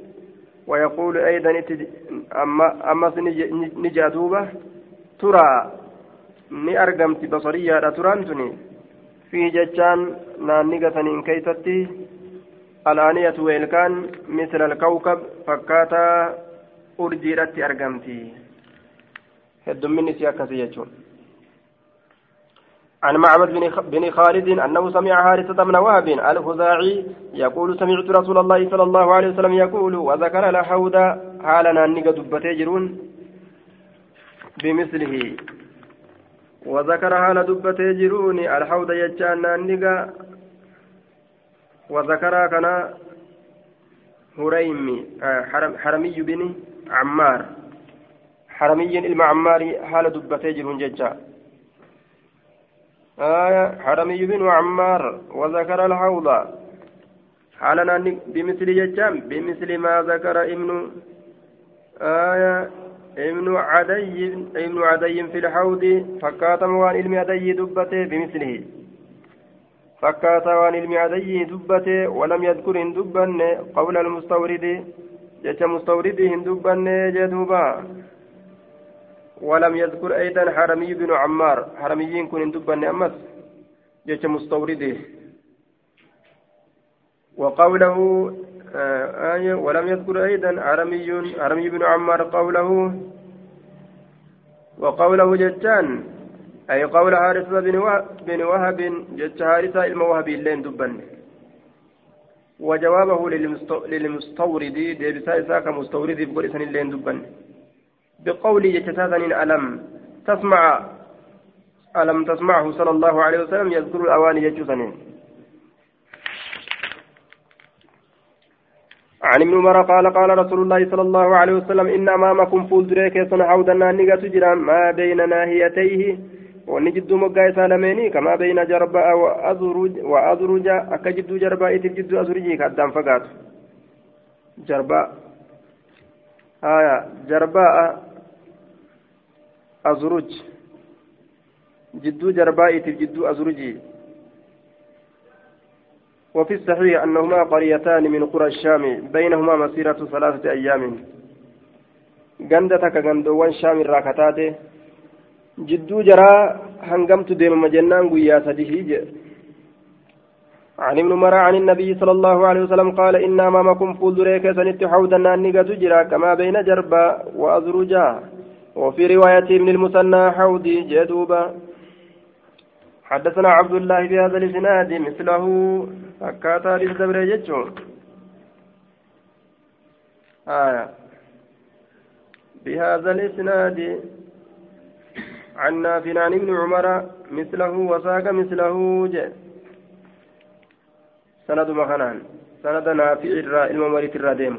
ويقول أيضا أما أما نجادوبة ترى. ni argamti basariyyaadha turaan tuni fi jechaan naanniga saniin keeysatti alaaniyatu weelkaan misla alkawkab fakkaataa urjiidhatti argamti. هدومني سياكسي يجون عن معبد بن خالد أنه سمع حارثة بن وهب الخزاعي يقول سمعت رسول الله صلى الله عليه وسلم يقول وذكر الحوض حالنا نيجا دبتي جرون بمثله وذكر حال دبتي جرون الحوض يجان نيجا وذكر كان هريمي حرمي بن عمار. حرمي المعماري حال دبتي جرون ججا. آية حرمي بن عمار وذكر الحوض. حالنا بمثل ججام بمثل ما ذكر ابن آية ابن عدي ابن عدي في الحوض فكاتم وان علم عدي دبته بمثله. فكاتا وان علم عدي دبته ولم يذكر دبن قول المستورد جت مستورد دبن جدوبا ولم يذكر أيضا حرمي بن عمار حرميين كن دبن أمس جت مستورده وقوله آية ولم يذكر أيضا عرمي عرمي بن عمار قوله وقوله جتان أي قول حارث بن وهب وهب جت حارثة الموهب اللين دبن. وجوابه للمستورد ديبسا إساك مستورد بقول إسان اللين دبن. بقول جتساسن ألم تسمع ألم تسمعه صلى الله عليه وسلم يذكر الأواني جتسنين عن ابن عمر قال قال رسول الله صلى الله عليه وسلم إن أمامكم فول دريك سن حوضا نانيغا تجرا ما بين ناهيتيه ونجد مقا سالميني كما بين جرباء وأزرج وأزرج أكجد جرباء تجد أزرجي كأدام فقات جرباء آية جرباء أزرج جدو جرباء تجد أزرجي وفي الصحيح أنهما قريتان من قرى الشام بينهما مسيرة ثلاثة أيام غندتك غندوان شام جدو جرى هنقمت ديم مجنان قيا سديه عن ابن مرى عن النبي صلى الله عليه وسلم قال إن أمامكم فولدريك سنت حودا نانيقة تجرى كما بين جربا وأزرجا وفي رواية ابن المثنى حودي جدوبا. حدثنا عبد الله بهذا الإسناد مثله. hadis dabre jechuun آية. بهذا الإسناد عن نافع عن ابن عمر مثله وساق مثله جاء. سند مخنان. سند نافع الرا الممرك الرادم.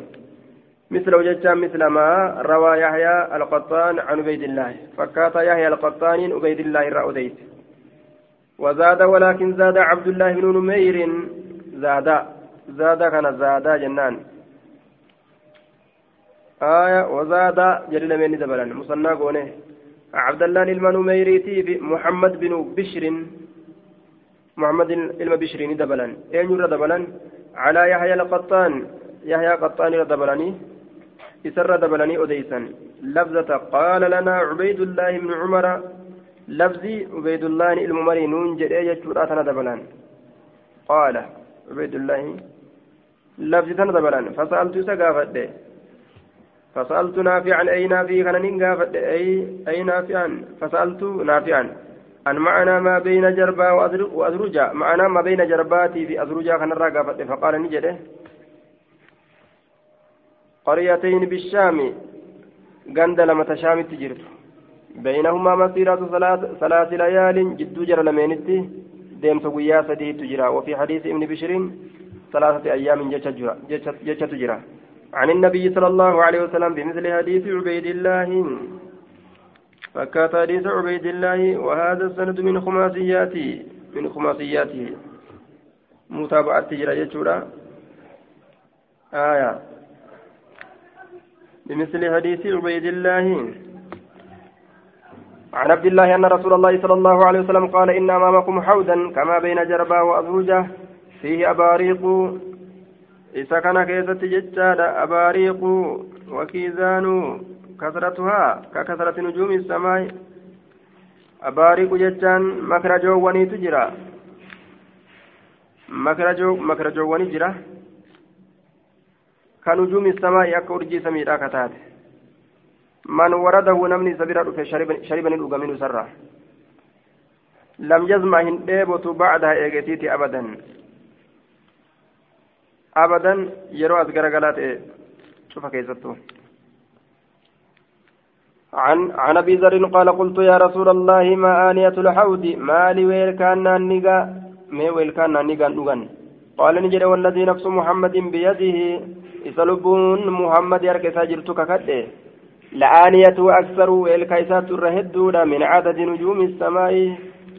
مثله جتان مثل ما روى يحيى القطان عن عبيد الله. فكات يحيى القطان عبيد الله الرأوديت وزاد ولكن زاد عبد الله بن نمير. زادا زادا كان زادا جنان. آية وزادا جلل من دبلان مصنع قونه. عبد الله المنوميريتي في محمد بن بشر محمد bishrii ni dabalan eenyurra dabalan calaa yahya alqaxaan yahyaa qaxaanirra dabalanii isarra dabalanii odeysan labzata qaala lanaa cubaydullaahi ibnu cumara labzii cubaydullaahi ilmu marii nuun jedhee jechuudha tana dabalan qaala عبيد الله لفظ تندبرا فسألت سقافت فسألت نافعا أي نافع كان نقافت أي أي نافعا فسألت نافعا أن معنا ما بين جربا وأزرجا معنا ما بين جرباتي في أزرجا كان فقال نجده قريتين بالشام. غند لما تشام بينهما مسيرة ثلاث ليال جد جر لمينتي deemsa guyyaa sadiitu jira وفي حديث ابن بشر ثلاثة أيام جتشت جرا عن النبي صلى الله عليه وسلم بمثل حديث عبيد الله. فكات حديث عبيد الله وهذا السند من خماسياته من خماسياته. متابعة تجرى جتشورا آية. بمثل حديث عبيد الله. عن عبد الله أن رسول الله صلى الله عليه وسلم قال إن أمامكم حودا كما بين جربا وأزوجة فيه أباريق إذا كان كيست ججاد أباريق وكيزان كثرتها ككثرة نجوم السماء أباريق ججان مكرجو وني تجرى مكرجو مكرجو وني جرى كنجوم السماء أكورجي سميرا كتاته من ورده نمني سبيرا دفه شربني دوغا منه سرا لم يزمع هندبت بعدها ايغتيتي ابدا ابدا يرو ازغر غلات شوف كيزتو عن عن ابي ذر قال قلت يا رسول الله ما آنية الحوض ما لي ويل كان نيغا ما ويل كان نيغا نوغان قال نجد والذي نفس محمد بيده إسلبون محمد يركز جرتك كده لآنية أكثر الكيسات الرهدود من عدد نجوم السماء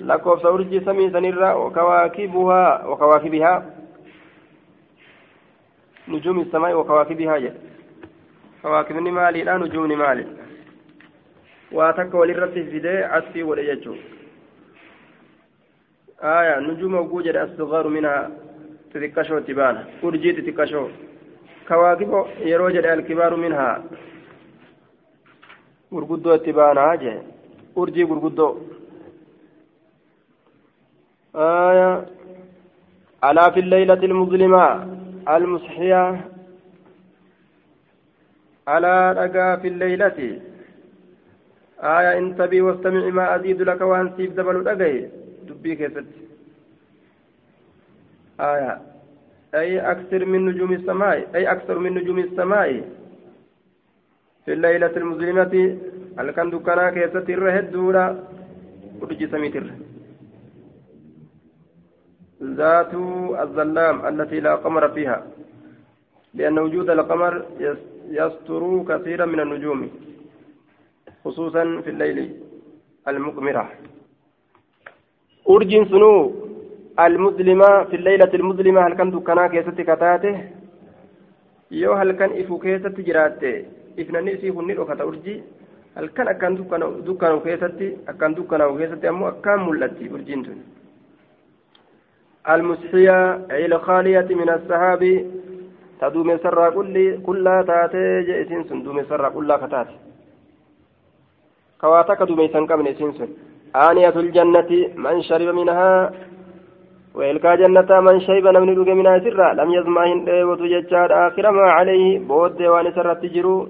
لكوف سورج سمي سنرا وكواكبها وكواكبها نجوم السماء وكواكبها جل كواكب مالي لا نجوم مالي waa takka walirratti fidee asfii godhe jechuu aya nujuma oguu jedhe astigaaru minhaa xixiqqashoo itti baana urjii xixiqqashoo kawaakibo yeroo jedhe alkibaaru minhaa gurguddoo itti baanaa jee urjii almusxiyaa alaa dhagaa fi lleylati aya intabii wastamici maa aziidu laka waan siif dabalu dhagaye dubbii keessatti آية أي أكثر من نجوم السماء أي أكثر من نجوم السماء في الليلة المظلمة هل كان دكانا كيسة الرهد دورا ورجي سميتر ذات الظلام التي لا قمر فيها لأن وجود القمر يستر كثيرا من النجوم خصوصا في الليل المقمرة almuslima halkan dukkanaa keessatti kataate yoo halkan ifu keessatti jiraatte ifnanni isii kun ni dhokata urjii halkan akkaan dukkanaa'u keessatti akkaan dukkanaa'u keessatti ammoo akkaan mul'atti urjiin tun المسحية أي الخالية من السحاب تدوم سرى كل كلها تاتي جئسين سن دوم سرى كلها كتات كواتك دوم سنكمن سن. آنية الجنة من شرب منها وإلقى جنة من شيب نمن دوغ منها سرا. لم يزمع هندي ججار آخر ما عليه. بود ديوان سرت جرو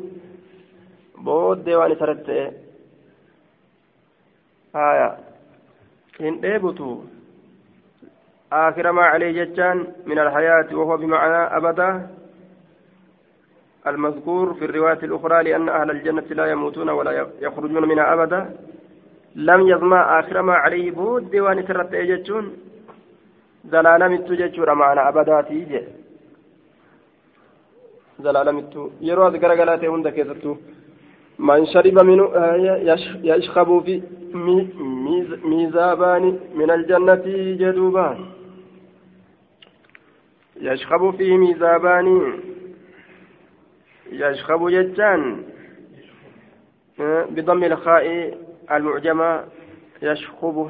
بود ديوان سرت آية. هندي بتو آخر ما عليه ججان من الحياة وهو بمعنى أبدا المذكور في الرواية الأخرى لأن أهل الجنة لا يموتون ولا يخرجون منها أبدا لم يظما آخر ما عليه بود ديوان سرت ججون zalaalamitu jechuudha maana abadaati je zalaalamitu yeroo as garagalaa ta'e hunda keessattuu man shariba minu yashkabuu fi miizaabaani min aljannati jedhuuba yashkabuu fi miizaabaani yashkabu jechaan بضم الخاء المعجمة يشخبه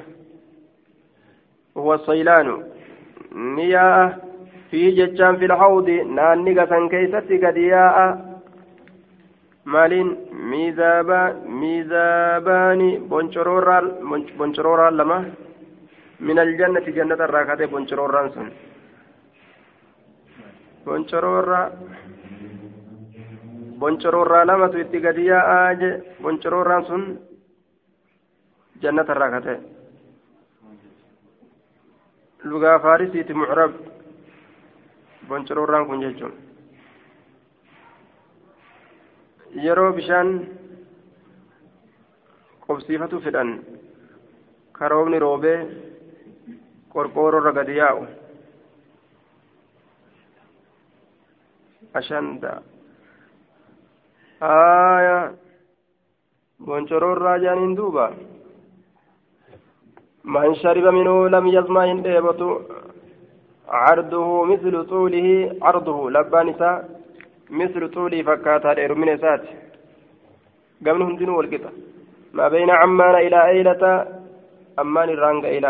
وهو الصيلان. نياء في جتشان في الحوض ناني قسن كيستي قد ياء؟ مالين. ميزابا ميزاباني بونشرورال بونشرورال لما؟ من الجنة جنة الراكاتي boncoroorraa boncoroorraa lamatu itti gadi yaa'aa je boncoroorraan sun jannatarraa ka ta'e lugaa faarisiiti mucrab boncoroorraan kun jechuun yeroo bishaan qobsiifatu fedhan karoobni roobee qorqoorrorra gadi yaa'u. Ashanda aya boncoroorraa jaaniin duuba من شرب منه لم يظمأ هنديبة عرضه مثل طوله عرضه لبانسا مثل طوله فكاتا دير من سات. قبل هندنو والقطة. ما بين عمان إلى أيلة أمان الرانق إلى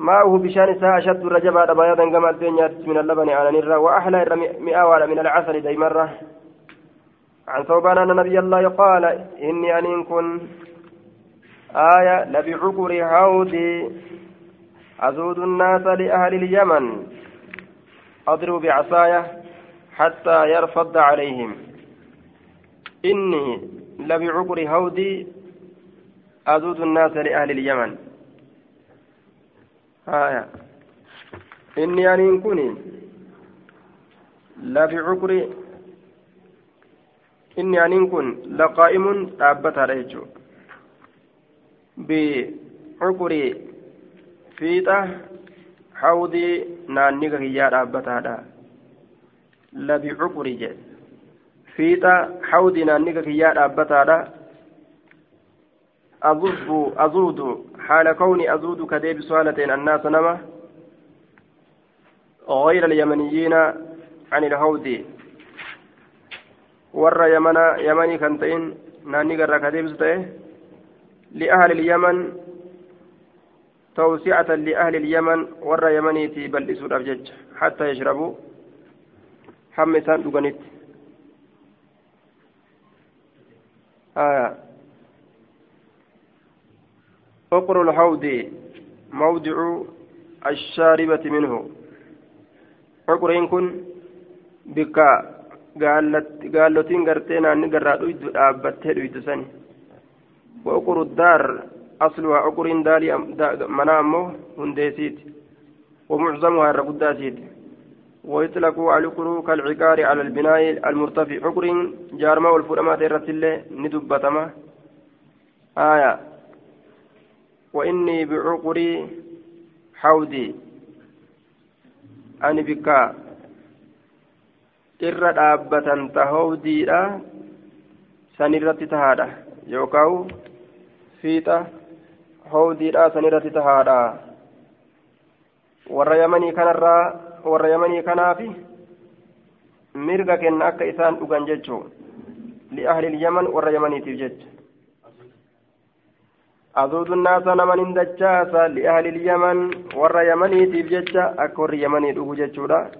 ماءه بشان ساعة أشد الرجبة بياضا كما الدنيا من اللبن على نرى وأحلى مئة من العسل ديمرة عن ثوبان أن نبي الله قال إني أن كن آية لبعكر هودي أزود الناس لأهل اليمن. أضرب بعصايا حتى يرفض عليهم. إني لبعكر هودي أزود الناس لأهل اليمن. haya inni aniin kun lafi cukri. Inni aniin kun laqaa'imun dhaabbataadha jechuu bicukri fiixa hawdii naanniga kiyyaa dhaabbataadha. Lafi cukri jedhe. Fiixa hawdii naanniga kiyyaa dhaabbataadha. Haala kawni azuudu ka deebisu haala ta'een annaasa nama غير اليمنيين عن الهود. ور يمنا يمني كنتين ناني قرر كديبس لأهل اليمن توسعة لأهل اليمن ور يمنيتي بل إسود أبجج حتى يشربوا. حمسان دغنيت آية فقر الحوض موضع الشاربة منه. فقرين كن بكا قالتين قرتين أني قرأت dhaabbattee dhuytu sani وأقر الدار أصلها أقر دالي منامه هنديسيت ومعظمها الرقداسيت ويطلق على القرو كالعقار على البناء المرتفع. عقر جارما والفرمات الرتلة ندبتما. آية. وإني بعقري حودي أني بكا dhaabbatan tahowdiidha sanirratti tahaadha yookaan fiixa howdiidha sanirratti tahaadha warra yamanii kanarraa warra yamanii kanaafi mirga kenna akka isaan dhugan jechuu li'ahlil yaman warra yamaniitiif jecha azuudu naasa naman dachaasa li'ahlil yaman warra yamaniitiif jecha akka warri yamanii dhugu jechuudha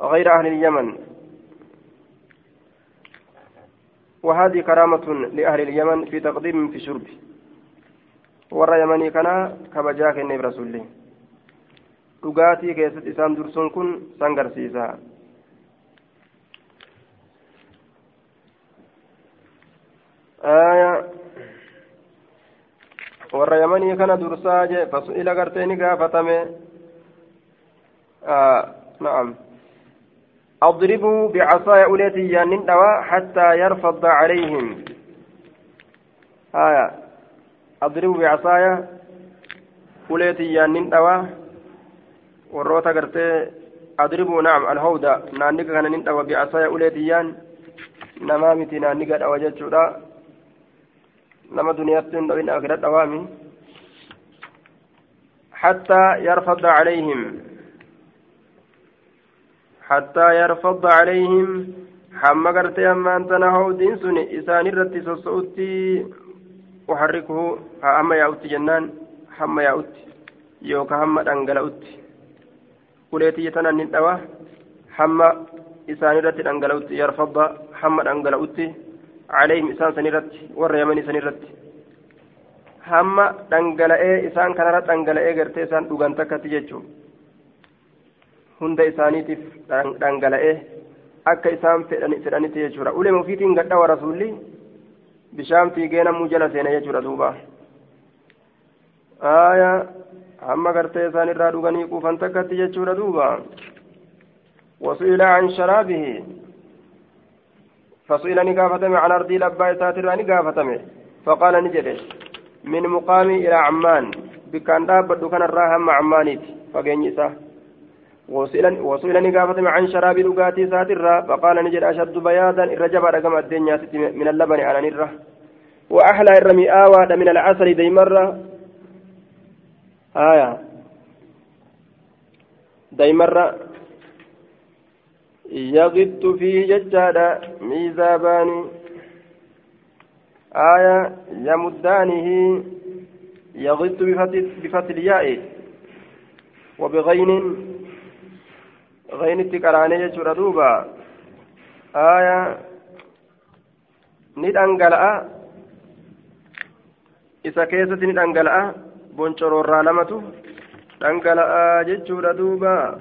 غير أهل اليمن وهذه كرامة لأهل اليمن في تقديم في شرب ورا يمني كان كبجاك النبي رسول الله dhugaatii keessatti isaan dursuun kun san garsiisa warra yamanii kana dursaa je fasu'ila gartee ni gaafatame na'am اضربوا بعصاي أوليتي يانين دوا حتى يرفض عليهم آية اضربوا بعصاي أوليتي يانين دوا warroota gartee adribuu naam alhawda naanniga kana nin dhawa bi'asaya uleetiyyaan namaa miti naanniga dhawa jechuudha duniyaatti hin dhawin akira dhawaami حتى يرفض عليهم حتى يرفض عليهم حما قرتي أما أنت نهو دين سني إسان الرتي سوسوتي أحركه أما يأوتي جنان حما يأوتي يوكا حما أنقلأوتي uleetii tanan nin dhawa hamma isaan irratti dhangala'utti yarfadda hamma dhangala'utti san irratti hamma dhangala'ee isaan kanarra dhangala'ee gartee isaan dhugan takkatti jechuun hunda isaaniitiif dhangala'ee akka isaan fedhanitti jechuudha ulee ofiitiin gadhawa rasuulli bishaan fiigee namuu jala seena jechuudha duuba aayaa hamma gartee isaan irraa dhuganii quufan takkatti jechuudha duuba وسئل عن شرابه فسئل نقافتم عن أرضي لبا ساتر نقافتم فقال نجد من مقامي إلى عمان. بكان دابد كان الراهم عمانيت. فقين وسئل وسئل نقافتم عن شراب لقاتي ساتر. فقال نجد أشد بياضا الرجب رقم الدنيا من اللبن على نرة. وأحلى الرمي آوى من العسل ديمرة آية. دايمرة يغط فيه ججادا ميزابان. آية يمدانه يغط بفتح الياء وبغين. غين التكرانية يجر دوبا. آية ندانقلأ إذا كيست ندانقلأ boncoroorraa lamatu dhangala'aa jechuudha duuba yaqittu yansabbu ni dhangala'a fi isa keessatti miizaabaani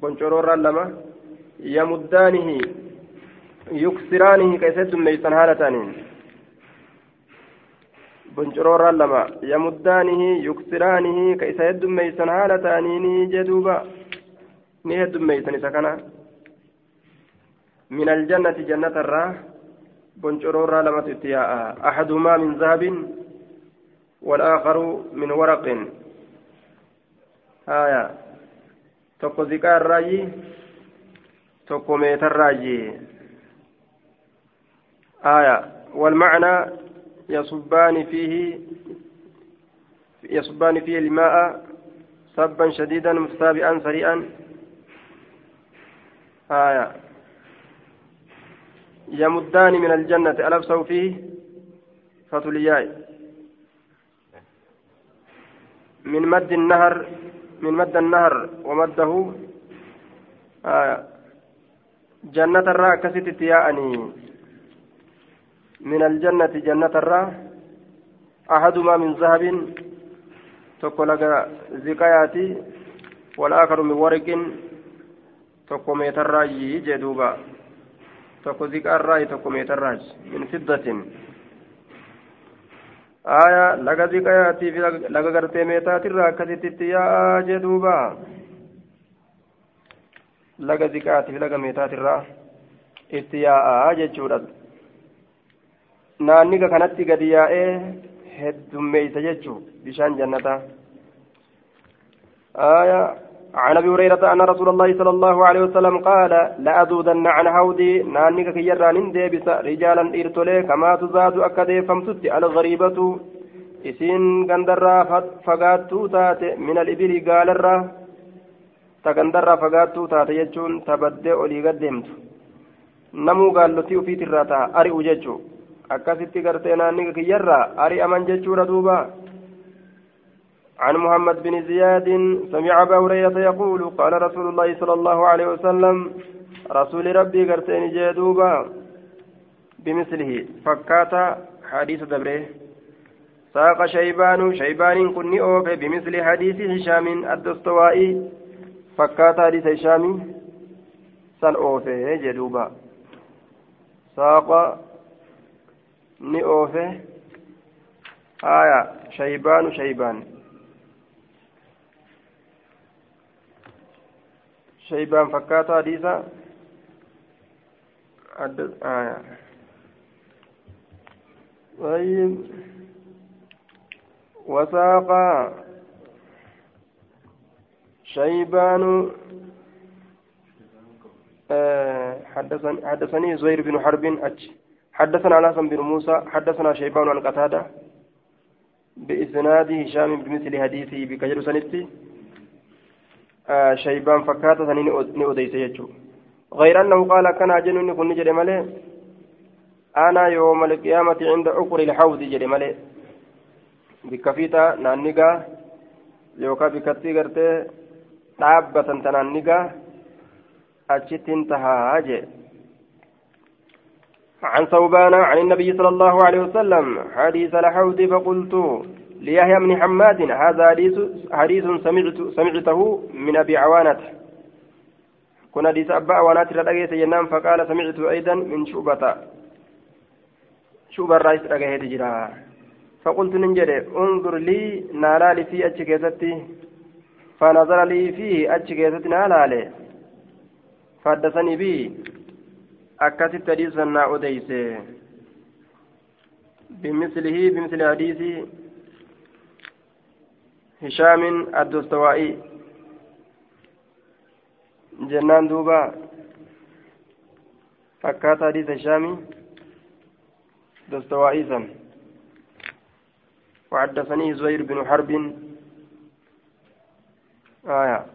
boncoroorraan lama yamuddaanihi yuksiraanihi ka isa heddummeeysan haala ta'aniin boncoroorraan lama yamuddaanihi yuksiraanihi ka isa heddummeeysan haala ta'aniini jee duuba ni heddummeeysan isa kana من الجنة جنة الراه بنشرورا لما تتياء أحدهما من ذهب والآخر من ورق. آية. تقو ذكاء الراجي تقو ميت الراجي آية. والمعنى يصبان فيه يصبان فيه الماء سبا شديدا متتابعا سريعا. آية. يمدان من الجنة ألبسوا فيه؟ فتلياي. من مد النهر من مد النهر ومده جنة الراء كست تياءني من الجنة جنة الراء أحدهما من ذهب laga ziqayaati والآخر من ورق tokko meetarraayi jee duuba tokko ziqaarraayi tokko meetarraayi min fiddatin aya laga ziqayaatiif laga gartee meetaatirraa akkasittitti yaa'aa jee duuba laga ziqayaatiif laga meetaatirraa itti yaa'aa jechuudha naanniga kanatti gadi yaa'ee heddummeeysa jechuu bishaan jannataa آية عن أبي هريرة أن رسول الله صلى الله عليه وسلم قال لأذودن عن هودي نانك كيران ديبس رجالا ارتلي كما تزاد أكدي فمتت الغريبة. إسين غندرا فقاتو تات من الإبل قال الرا تغندرا فقاتو تات يجون تبدي أولي قدمت نمو قال لتي في تراتا أري وججو akkasitti gartee naanni kiyyarraa ari'aman jechuudha duuba عن محمد بن زياد سمع أبا هريرة يقول قال رسول الله صلى الله عليه وسلم رسول ربي قرتين جادوبا بمثله. فكاتا حديث دبره. ساق شيبان شيبان كني أوف بمثل حديث هشام الدستوائي. فكاتا حديث هشام سن أوفه جدوبا ساق ni oofe haya shaybaanu shaybaan shaybaan fakkaata hadiisa? Haya طيب وساق شيبان حدثني حدثني زهير بن حرب حدثنا الحسن بن موسى حدثنا شيبان عن قتادة بإسناد هشام بمثل حديثه بكجر سنتي آه شيبان نؤديس يجو. غير أنه قال كان أجن كن جري ملي. أنا يوم القيامة عند عقر الحوض جري ملي. بكفيتا نانيغا. يوكا بكتي غرتي nigaa achitti hin tahaa jee عن ثوبان عن النبي صلى الله عليه وسلم. حديث الحوض فقلت. ليحيى بن حماد. هذا حديث سمعت سمعته من أبي عوانة. كنا حديث أبا عوانة ردقيت ينام فقال سمعت أيضا من شعبة شعبة الرئيس رقيت جرا. فقلت ننجد انظر لي نالالي في اتشكيزتي فنظر لي فيه اتشكيزتي نالالي. فحدثني به hadiisa naa odeyse بمثله بمثل حديث هشام الدستوائي جنان دوبا فكات حديث هشام دستوائي سن وحدثني زهير بن حرب آية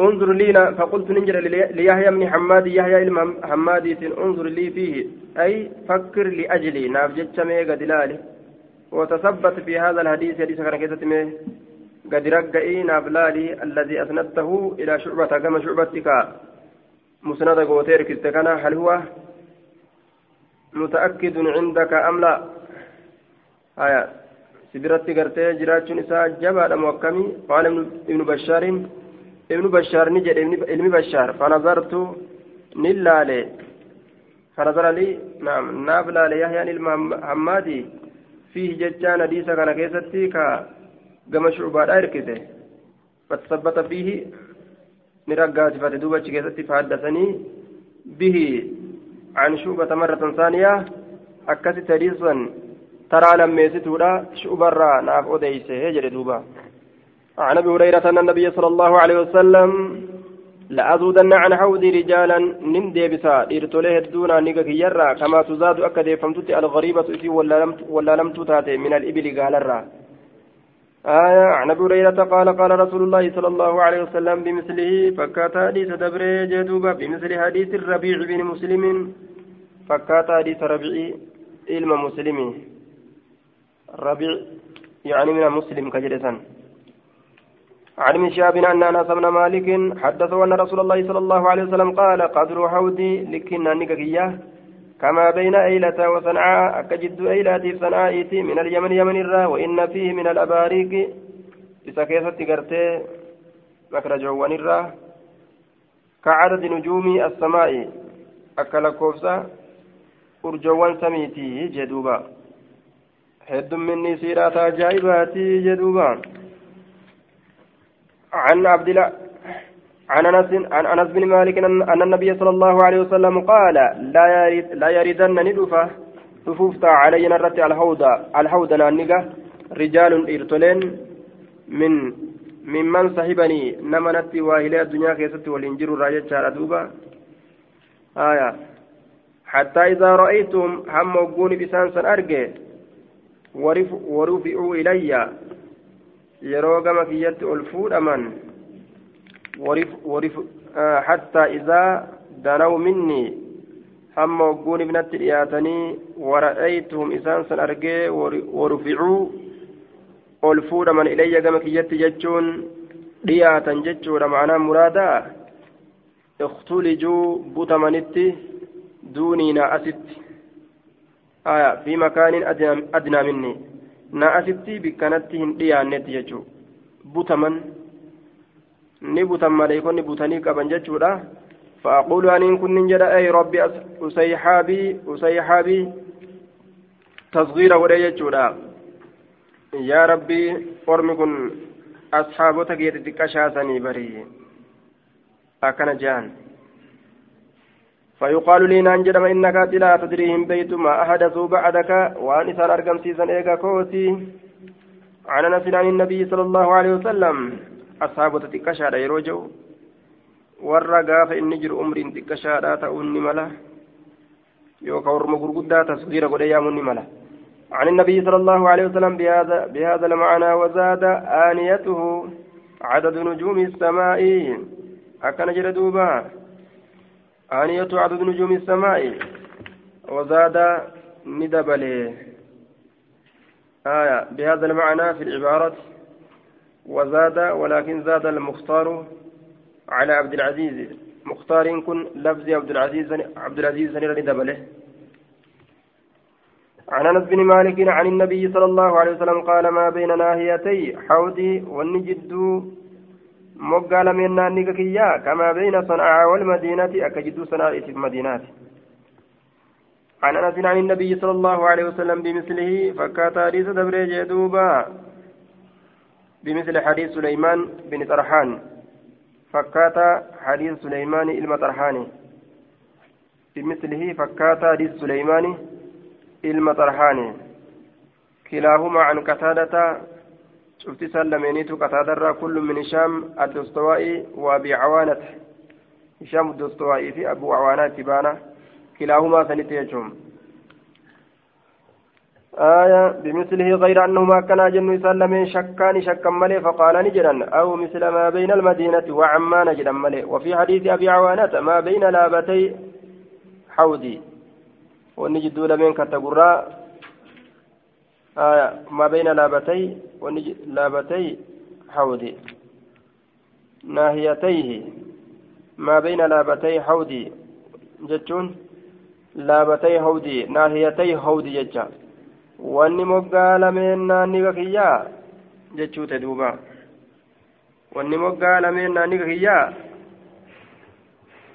انظر لي فقلت ننجر ليحيى بن حماد يحيى حمادي انظر لي فيه أي فكر لأجلي. ناف جتشمي قد لالي. وتثبت في هذا الحديث حديث كان كتتمي قد رقئي ناف لالي الذي أسندته إلى شعبة. كما شعبتك مسند قوتير كتكنا هل هو متأكد عندك أم لا؟ آية. سبرت قرتي جراتش نساء جبال موكمي. قال ابن بشار. ابن بشار نجد ابن بشار. فنظرت نلالي. لي نعم نابلا ليحيى المحمدي فيه ججان حديث كان كيستي كا قم شعبان أركته فتثبت فيه نرقات فتدوبة كيستي فحدثني به عن شعبة مرة ثانية. أكست حديثا ترى لما يستودا شعبرا ناف أديسه يجري دوبا. عن أبي هريرة أن النبي صلى الله عليه وسلم لأزودن عن حوضي رجالا نم ديبسا إرتوليه الدونا نيكا يرى كما تزاد أكد فمتت الغريبة إسي ولا لم ولا لم تتاتي من الإبل قال الرّ آية عن أبي هريرة قال قال رسول الله صلى الله عليه وسلم بمثله فكات حديث دبري جدوبا بمثل حديث الربيع بن مسلم فكات حديث ربيع علم مسلم. ربيع يعني من مسلم كجلسا. عن من شاب أن أنس بن مالك حدثه أن رسول الله صلى الله عليه وسلم قال قدر حودي لكنا نككية كما بين أيلة وصنعاء أكجد أيلة صنعاء من اليمن يمن الرا وإن فيه من الأباريق بسكيسة قرتي مكرجوان الرا. كعدد نجوم السماء أكل كوفسا أرجوان سميتي جدوبا. هد مني سيرات أجائباتي جدوبا. عن عبد الله عن أنس عن أنس بن مالك أن النبي صلى الله عليه وسلم قال لا يرد لا يردن ندفة تفوفتا علينا الرت الحوض الحوض نانيغا رجال ارتلين من ممن صحبني نمنت واهلي الدنيا كيست والانجر راجع دوبا آية. حتى إذا رأيتم هم وقوني بسانسا أرجع ورفعوا إلي. Yeroo gama kiyyatti ol fuudhaman حتى إذا دنوا مني هم وقون ابنتي dhiyaatanii ورأيتهم إسان سن أرجي ورفعوا ol fuudhaman ilayya gama kiyyatti jechuun dhiyaatan jechuudha ma'anaa muraadaa iktulijuu butamanitti duuniina asitti aya fi makaanin adnaa minni na asitti bikkanatti hin dhiyaannetti jechuudha butaman ni butan maleeykonni butanii qaban jechuudha فأقول أن كن جدا أي ربي أسيحابي أسيحابي تصغير ولي جدا يا ربي أرمكن أصحابتك يتكشاسني بري أكن جان فيقال لي نانجدم إنك لا تدريهم بيت ما أحدثوا بعدك وأن إسان أرقم سيزن إيقا كوتي. عن أنس عن النبي صلى الله عليه وسلم أصحاب تتكشار يروجو. jiru umriin xiqqashaadhaa ta'uun ni mala yookaan orma gurguddaa tasgiira godhe yaamuun ni mala عن النبي صلى الله عليه وسلم بهذا بهذا المعنى وزاد آنيته عدد نجوم السماء. أكن جردوبا آنية عدد نجوم السماء وزاد ندبله آية بهذا المعنى في العبارة وزاد ولكن زاد المختار على عبد العزيز. مختار كن لفظ عبد العزيز عبد العزيز ندبله عن أنس بن مالك عن النبي صلى الله عليه وسلم قال ما بين ناهيتي حوضي والنجد moggaa lameen naanniga kiyyaa kamaa bayna sana'aa walmadiinati akka jidduu sanaa'iitiif madiinaati. عن أنس عن النبي صلى الله عليه وسلم بمثله فكات حديث دبر جدوبا بمثل حديث سليمان بن طرحان. فكات حديث سليمان إلما بمثله فكات حديث سليمان إلما كلاهما عن قتادة شفت سلمينيتو قتادرا كل من هشام الدستوائي وابي عوانة هشام الدستوائي في ابو عوانة تبانا كلاهما سنتيجهم آية بمثله غير أنهما كان جن سلمين شكان شكا ملي فقال نجرا أو مثل ما بين المدينة وعمان نجرا ملي وفي حديث أبي عوانة ما بين لابتي حودي ونجد لمن كتقرا آية ما بين لابتي لابتي حودي ناهيتيه ما بين لابتي حودي جتون لابتي حودي ناهيتي حودي جتا wanni moggaa lameen naanniga kiyyaa jechuute duuba wanni moggaa lameen naanniga kiyyaa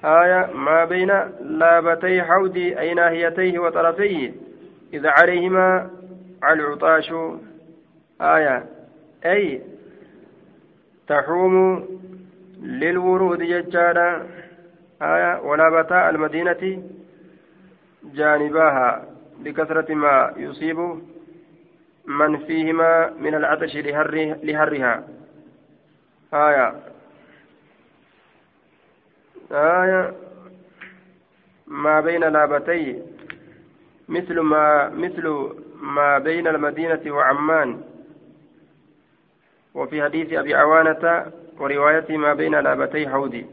آية ما بين لابتي حودي أي ناهيتيه وطرفيه. إذا عليهما العطاش. آية. أي تحوم للورود ججالا آية. ونبتا المدينة جانباها بكثرة ما يصيب من فيهما من العطش لهر لهرها. آية. آية. ما بين لابتي مثل ما مثل ما بين المدينة وعمان وفي حديث أبي عوانة ورواية ما بين لابتي حودي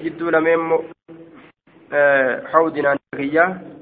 جدو لمن حودنا نكية